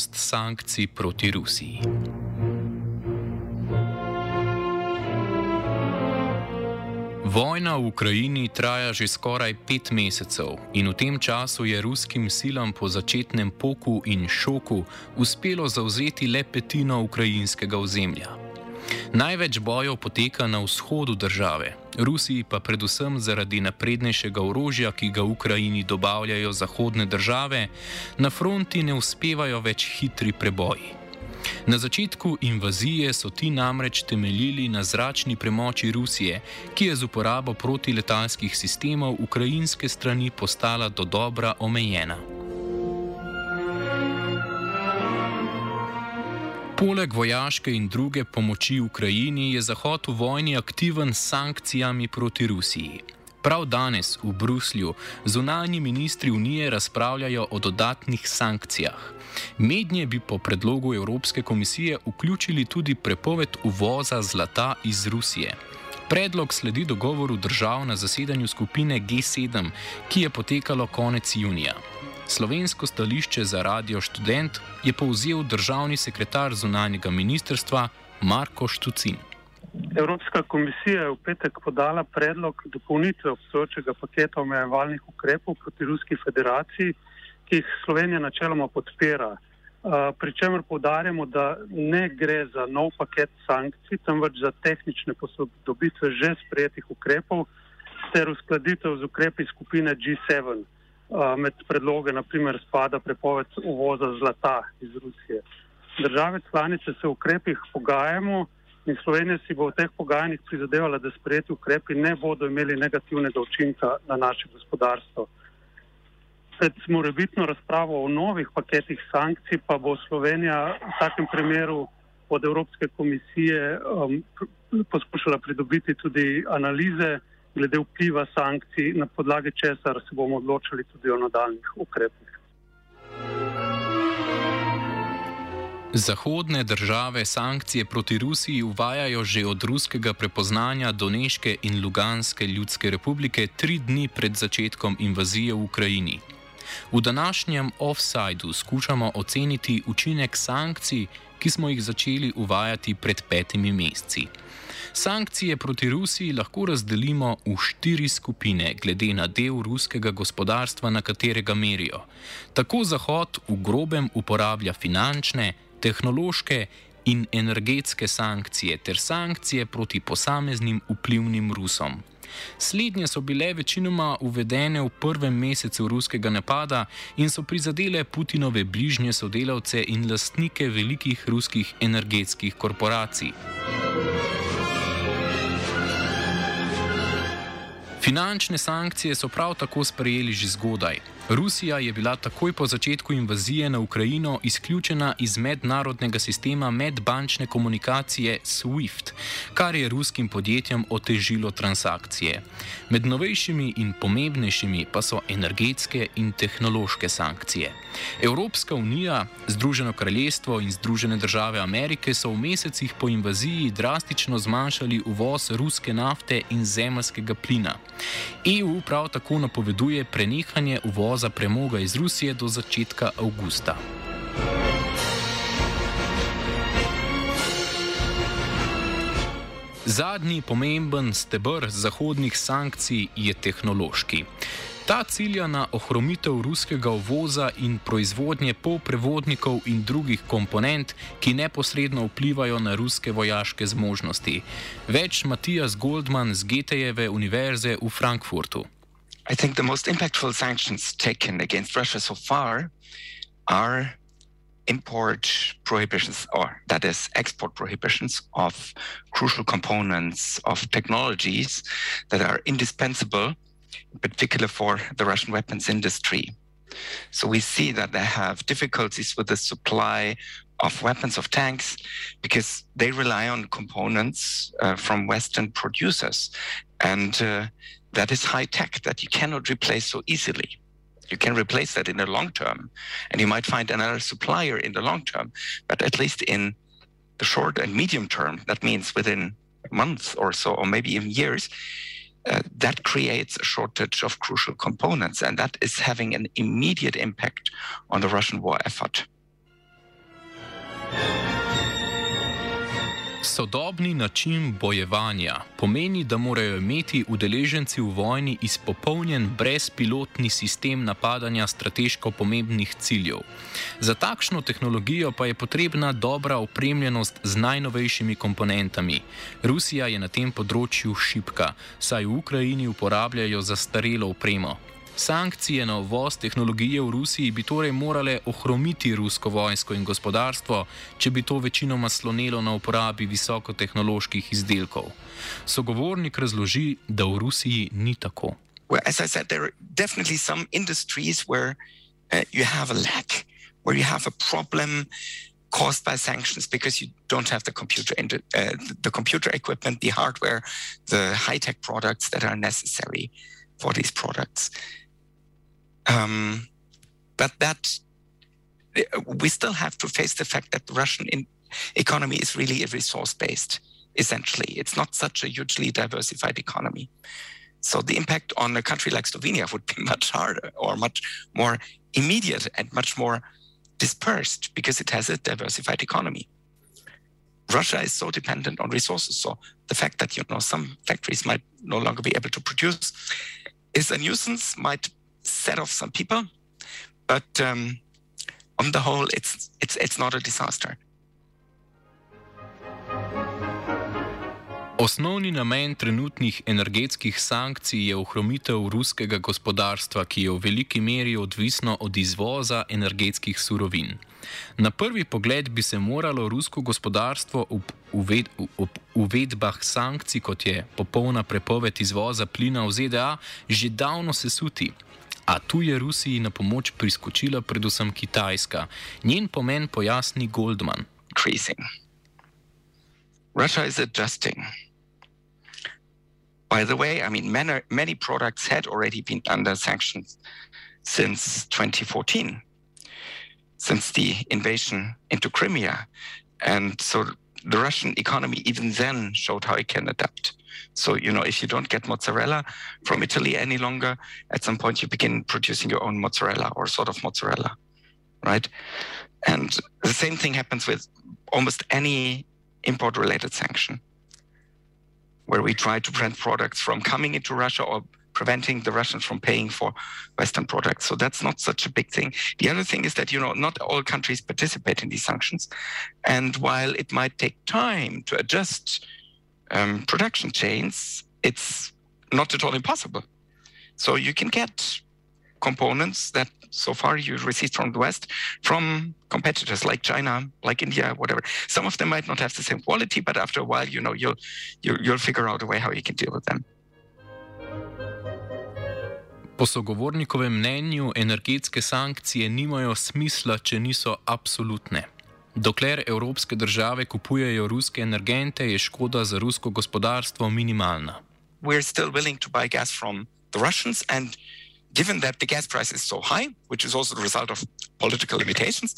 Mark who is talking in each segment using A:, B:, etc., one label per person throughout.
A: Smotrnost sankcij proti Rusiji. Vojna v Ukrajini traja že skoraj pet mesecev in v tem času je ruskim silam po začetnem poku in šoku uspelo zauzeti le petino ukrajinskega ozemlja. Največ bojev poteka na vzhodu države, Rusiji pa predvsem zaradi naprednejšega orožja, ki ga Ukrajini dobavljajo zahodne države, na fronti ne uspevajo več hitri preboji. Na začetku invazije so ti namreč temeljili na zračni premoči Rusije, ki je z uporabo protiletalskih sistemov ukrajinske strani postala do dobra omejena. Poleg vojaške in druge pomoči Ukrajini je Zahod v vojni aktiven s sankcijami proti Rusiji. Prav danes v Bruslju zunanji ministri Unije razpravljajo o dodatnih sankcijah. Mednje bi po predlogu Evropske komisije vključili tudi prepoved uvoza zlata iz Rusije. Predlog sledi dogovoru držav na zasedanju skupine G7, ki je potekalo konec junija. Slovensko stališče za radio študent je povzel državni sekretar zunanjega ministrstva Marko Štucin.
B: Evropska komisija je v petek podala predlog dopolnitve obstoječega paketa omejevalnih ukrepov proti Ruski federaciji ki jih Slovenija načeloma podpira. Pričemer povdarjamo, da ne gre za nov paket sankcij, temveč za tehnične posodobitve že sprejetih ukrepov ter uskladitev z ukrepi skupine G7. Uh, med predloge naprimer spada prepoved uvoza zlata iz Rusije. Države članice se v ukrepih pogajamo in Slovenija si bo v teh pogajanjih prizadevala, da sprejeti ukrepi ne bodo imeli negativnega učinka na naše gospodarstvo pred morebitno razpravo o novih paketih sankcij pa bo Slovenija v takem primeru od Evropske komisije um, poskušala pridobiti tudi analize glede vpliva sankcij, na podlagi česar se bomo odločili tudi o nadaljnih ukrepih.
A: Zahodne države sankcije proti Rusiji uvajajo že od ruskega prepoznanja Doneške in Luganske ljudske republike tri dni pred začetkom invazije v Ukrajini. V današnjem offsajdu skušamo oceniti učinek sankcij, ki smo jih začeli uvajati pred petimi meseci. Sankcije proti Rusiji lahko razdelimo v štiri skupine, glede na del ruskega gospodarstva, na katerega merijo. Tako Zahod v grobem uporablja finančne, tehnološke in energetske sankcije ter sankcije proti posameznim vplivnim Rusom. Slednje so bile večinoma uvedene v prvem mesecu ruskega napada in so prizadele Putinove bližnje sodelavce in lastnike velikih ruskih energetskih korporacij. Finančne sankcije so prav tako sprejeli že zgodaj. Rusija je bila takoj po začetku invazije na Ukrajino izključena iz mednarodnega sistema medbančne komunikacije SWIFT, kar je ruskim podjetjem otežilo transakcije. Med novejšimi in pomembnejšimi pa so energetske in tehnološke sankcije. Evropska unija, Združeno kraljestvo in Združene države Amerike so v mesecih po invaziji drastično zmanjšali uvoz ruske nafte in zemljskega plina. EU prav tako napoveduje prenehanje uvoza premoga iz Rusije do začetka avgusta. Zadnji pomemben stebr zahodnih sankcij je tehnološki. Ta cilja na ohromitev ruskega uvoza in proizvodnje polprevodnikov in drugih komponent, ki neposredno vplivajo na ruske vojaške zmožnosti. Več Matijas Goldman z Getejeve univerze v Frankfurtu.
C: I think the most impactful sanctions taken against Russia so far are import prohibitions, or that is, export prohibitions of crucial components of technologies that are indispensable in particular for the Russian weapons industry. So we see that they have difficulties with the supply of weapons of tanks because they rely on components uh, from Western producers. And uh, that is high tech that you cannot replace so easily. You can replace that in the long term, and you might find another supplier in the long term. But at least in the short and medium term, that means within months or so, or maybe even years, uh, that creates a shortage of crucial components, and that is having an immediate impact on the Russian war effort.
A: Sodobni način bojevanja pomeni, da morajo imeti udeleženci v vojni izpopolnjen brezpilotni sistem napadanja strateško pomembnih ciljev. Za takšno tehnologijo pa je potrebna dobra opremljenost z najnovejšimi komponentami. Rusija je na tem področju šipka, saj v Ukrajini uporabljajo zastarelo opremo. Sankcije na uvoz tehnologije v Rusiji bi torej morale ohromiti rusko vojsko in gospodarstvo, če bi to večinoma slonelo na uporabi visokotehnoloških izdelkov. Sogovornik razloži, da v Rusiji ni tako.
C: Well, as I said, there are definitely some industries where uh, you have a lack, where you have a problem caused by sanctions because you don't have the computer, uh, the computer equipment, the hardware, the high-tech products that are necessary for these products. Um, but that we still have to face the fact that the Russian in, economy is really a resource based. Essentially, it's not such a hugely diversified economy. So the impact on a country like Slovenia would be much harder or much more immediate and much more dispersed because it has a diversified economy. Russia is so dependent on resources. So the fact that you know some factories might no longer be able to produce is a nuisance, might set off some people, but um, on the whole, it's it's it's not a disaster.
A: Osnovni namen trenutnih energetskih sankcij je ohromitev ruskega gospodarstva, ki je v veliki meri odvisno od izvoza energetskih surovin. Na prvi pogled bi se moralo rusko gospodarstvo v uvedbah sankcij, kot je popolna prepoved izvoza plina v ZDA, že davno sesuti. A tu je Rusiji na pomoč priskočila predvsem Kitajska. Njen pomen pojasni Goldman.
C: Increasing. Russia is adjusting. By the way, I mean, many, many products had already been under sanctions since 2014, since the invasion into Crimea. And so the Russian economy even then showed how it can adapt. So, you know, if you don't get mozzarella from Italy any longer, at some point you begin producing your own mozzarella or sort of mozzarella, right? And the same thing happens with almost any import related sanction, where we try to prevent products from coming into Russia or preventing the Russians from paying for Western products. So that's not such a big thing. The other thing is that, you know, not all countries participate in these sanctions. And while it might take time to adjust um, production chains, it's not at all impossible. So you can get components that so far you received from the West from competitors like China, like India, whatever. Some of them might not have the same quality, but after a while, you know, you'll you'll, you'll figure out a way how you can deal with them.
A: Po sogovornikovem mnenju, energetske sankcije nimajo smisla, če niso absolutne. Dokler evropske države kupujejo ruske energente, je škoda za rusko gospodarstvo minimalna.
C: We're still willing to buy gas from the Russians, and given that the gas price is so high, which is also the result of political limitations,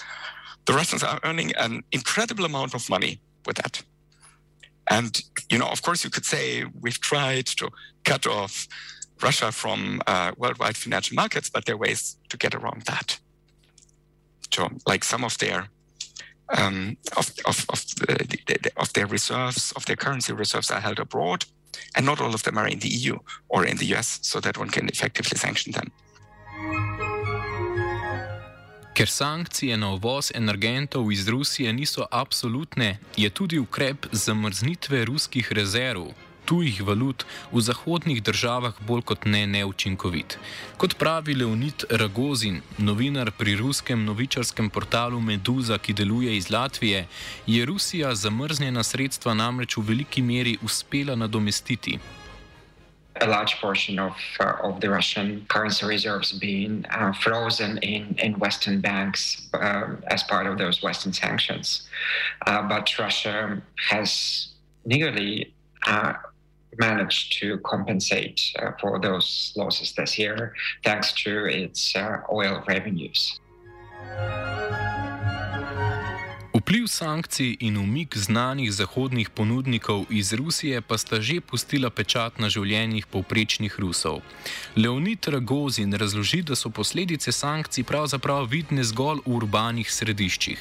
C: the Russians are earning an incredible amount of money with that. And, you know, of course, you could say we've tried to cut off Russia from uh, worldwide financial markets, but there are ways to get around that. So, like some of their um, of, of, of, the, the, of their reserves, of their currency reserves are held abroad, and not all of them are in the EU or in the US, so that one can effectively sanction them.
A: Ker sankcije na uvoz energentov iz Rusije niso absolutne, je tudi ukrep zamrznitve ruskih rezerv tujih valut v zahodnih državah bolj kot ne neučinkovit. Kot pravi Leonid Ragozin, novinar pri ruskem novičarskem portalu Meduza, ki deluje iz Latvije, je Rusija zamrznjena sredstva namreč v veliki meri uspela nadomestiti.
D: A large portion of, uh, of the Russian currency reserves being uh, frozen in, in Western banks uh, as part of those Western sanctions. Uh, but Russia has nearly uh, managed to compensate uh, for those losses this year thanks to its uh, oil revenues.
A: Vpliv sankcij in umik znanih zahodnih ponudnikov iz Rusije pa sta že pustila pečat na življenjih povprečnih Rusov. Leonid Ragozin razloži, da so posledice sankcij pravzaprav vidne zgolj v urbanih središčih.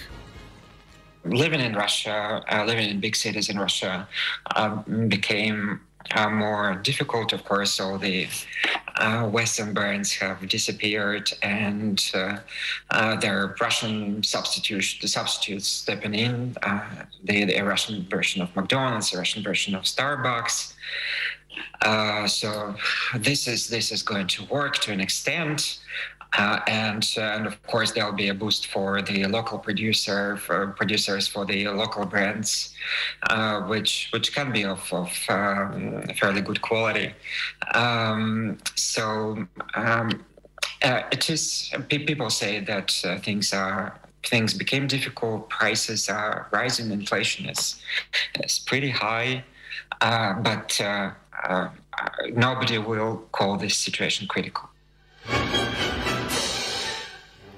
D: Living in Russia, uh, living in big cities in Russia, uh, became uh, more difficult, of course. All the uh, Western brands have disappeared, and uh, uh there are Russian substitutes, substitutes stepping in. Uh, the, the, Russian version of McDonald's, the Russian version of Starbucks. Uh, so this is this is going to work to an extent. Uh, and, uh, and of course, there'll be a boost for the local producer, for producers for the local brands, uh, which which can be of, of um, fairly good quality. Um, so um, uh, it is. People say that uh, things are things became difficult. Prices are rising. Inflation is is pretty high, uh, but nobody will call this situation critical.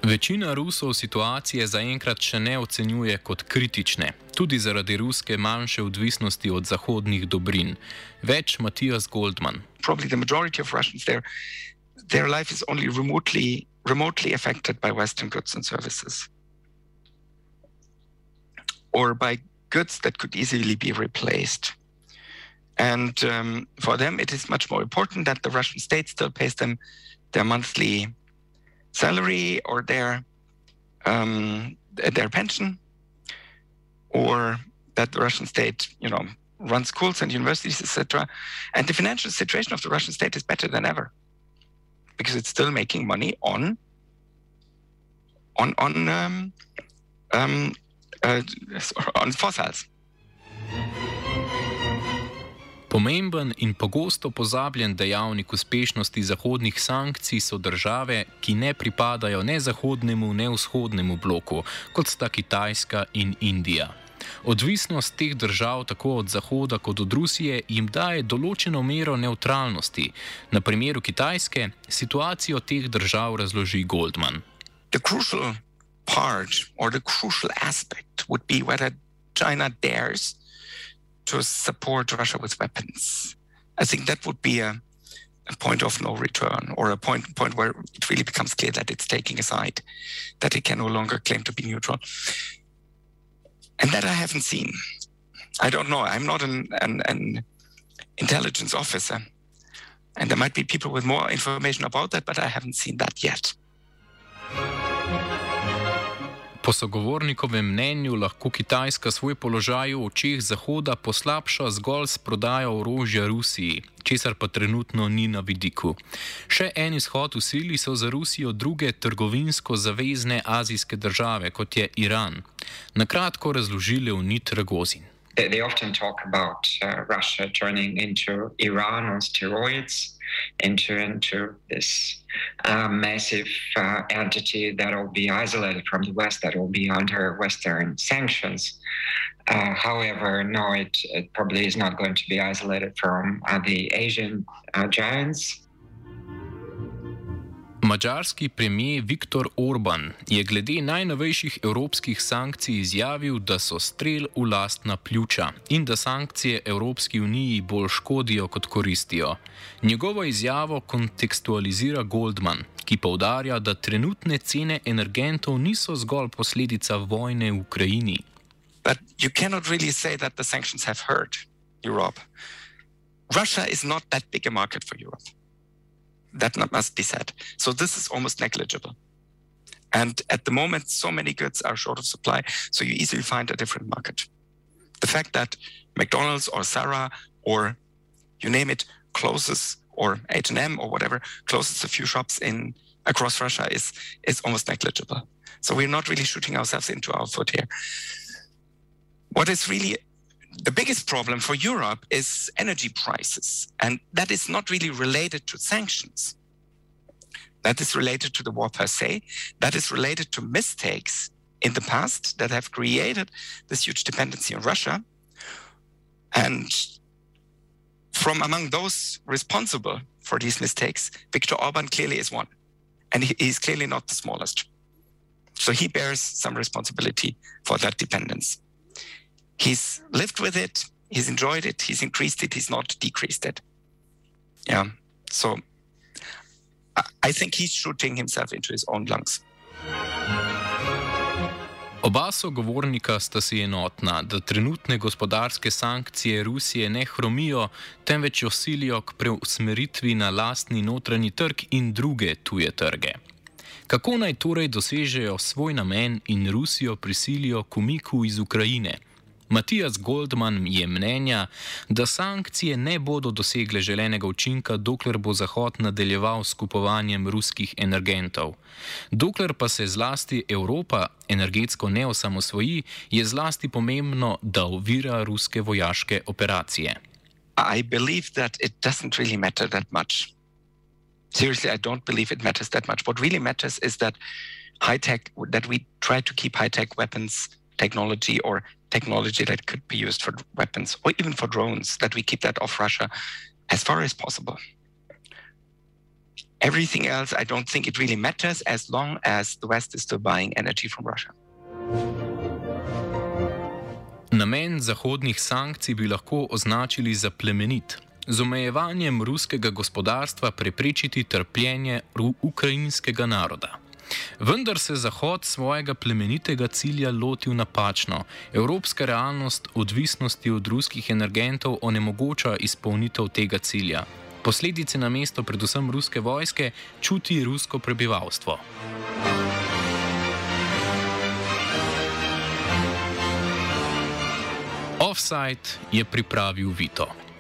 A: Večina Rusov situacije zaenkrat še ne ocenjuje kot kritične, tudi zaradi ruske manjše odvisnosti od zahodnih dobrin. Več Matijas Goldman.
C: Probably the majority of Russians there, their life is only remotely, remotely affected by Western goods and services. Or by goods that could easily be replaced. And um, for them, it is much more important that the Russian state still pays them their monthly salary or their um, their pension, or that the Russian state, you know, runs schools and universities, etc. And the financial situation of the Russian state is better than ever because it's still making money on on on um, um, uh, on fossils.
A: Pomemben in pogosto pozabljen dejavnik uspešnosti zahodnih sankcij so države, ki ne pripadajo ne zahodnemu, ne vzhodnemu bloku, kot sta Kitajska in Indija. Odvisnost teh držav, tako od Zahoda kot od Rusije, jim daje določeno mero neutralnosti. Na primeru Kitajske situacijo teh držav razloži Goldman.
C: Part or the crucial aspect would be whether China dares to support Russia with weapons. I think that would be a, a, point of no return, or a point point where it really becomes clear that it's taking a side, that it can no longer claim to be neutral. And that I haven't seen. I don't know. I'm not an, an, an intelligence officer. And there might be people with more information about that, but I haven't seen that yet.
A: Po sogovornikovem mnenju lahko Kitajska svoj položaj v očeh Zahoda poslabša zgolj s prodajo orožja Rusiji, česar pa trenutno ni na vidiku. Še en izhod v sili so za Rusijo druge trgovinsko zavezne azijske države, kot je Iran. Na kratko razložili v Nit Ragozin.
D: They, they often talk about uh, Russia turning into Iran on steroids, into into this uh, massive uh, entity that will be isolated from the West, that will be under Western sanctions. Uh, however, no, it, it, probably is not going to be isolated from uh, the Asian uh, giants.
A: Mačarski premijer Viktor Orban je glede najnovejših evropskih sankcij izjavil, da so strel v lastna pljuča in da sankcije Evropski uniji bolj škodijo kot koristijo. Njegovo izjavo kontekstualizira Goldman, ki povdarja, da trenutne cene energentov niso zgolj posledica vojne v Ukrajini.
C: Ampak ne morete reči, da so sankcije prizadele Evropo. Rusija ni tako velik trg za Evropo. That must be said. So this is almost negligible. And at the moment, so many goods are short of supply, so you easily find a different market. The fact that McDonald's or Sarah or you name it closes or H&M or whatever closes a few shops in across Russia is is almost negligible. So we're not really shooting ourselves into our foot here. What is really the biggest problem for Europe is energy prices, and that is not really related to sanctions. That is related to the war per se. That is related to mistakes in the past that have created this huge dependency on Russia. And from among those responsible for these mistakes, Viktor Orban clearly is one. And he is clearly not the smallest. So he bears some responsibility for that dependence. He's lived with it, he's enjoyed it, he's increased it, he's not decreased it. Yeah. So I think he's shooting himself into his own lungs.
A: Oba sogovornika sta si enotna, da trenutne gospodarske sankcije Rusije ne hromijo, temveč jo silijo k preusmeritvi na lastni notranji trg in druge tuje trge. Kako naj torej dosežejo svoj namen in Rusijo prisilijo k umiku iz Ukrajine? Matijas Goldman je mnenja, da sankcije ne bodo dosegle želenega učinka, dokler bo Zahod nadaljeval s kupovanjem ruskih energentov. Dokler pa se zlasti Evropa energetsko ne osamosvoji, je zlasti pomembno, da ovira ruske vojaške operacije.
C: I believe that it doesn't really matter that much. Seriously, I don't believe it matters that much. What really matters is that high tech, that we try to keep high tech weapons technology or technology that could be used for weapons or even for drones, that we keep that off Russia as far as possible. Everything else, I don't think it really matters as long as the West is still buying energy from Russia.
A: Namen zahodnih sankcij bi lahko označili za plemenit. Z omejevanjem ruskega gospodarstva preprečiti trpljenje ukrajinskega naroda. Vendar se Zahod svojega plemenitega cilja lotil napačno. Evropska realnost odvisnosti od ruskih energentov onemogoča izpolnitev tega cilja. Posledice na mesto predvsem ruske vojske čuti rusko prebivalstvo. Offside je pripravil Vito.